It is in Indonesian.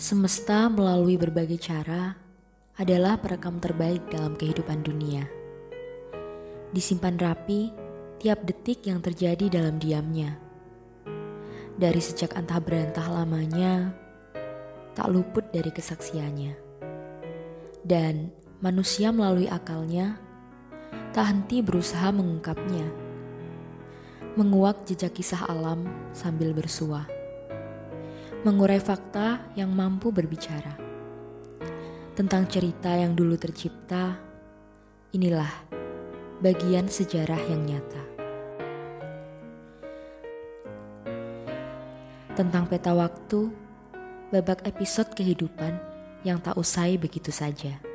Semesta melalui berbagai cara adalah perekam terbaik dalam kehidupan dunia. Disimpan rapi tiap detik yang terjadi dalam diamnya. Dari sejak antah berantah lamanya, tak luput dari kesaksiannya. Dan manusia melalui akalnya tak henti berusaha mengungkapnya. Menguak jejak kisah alam sambil bersuah mengurai fakta yang mampu berbicara tentang cerita yang dulu tercipta. Inilah bagian sejarah yang nyata tentang peta waktu, babak episode kehidupan yang tak usai begitu saja.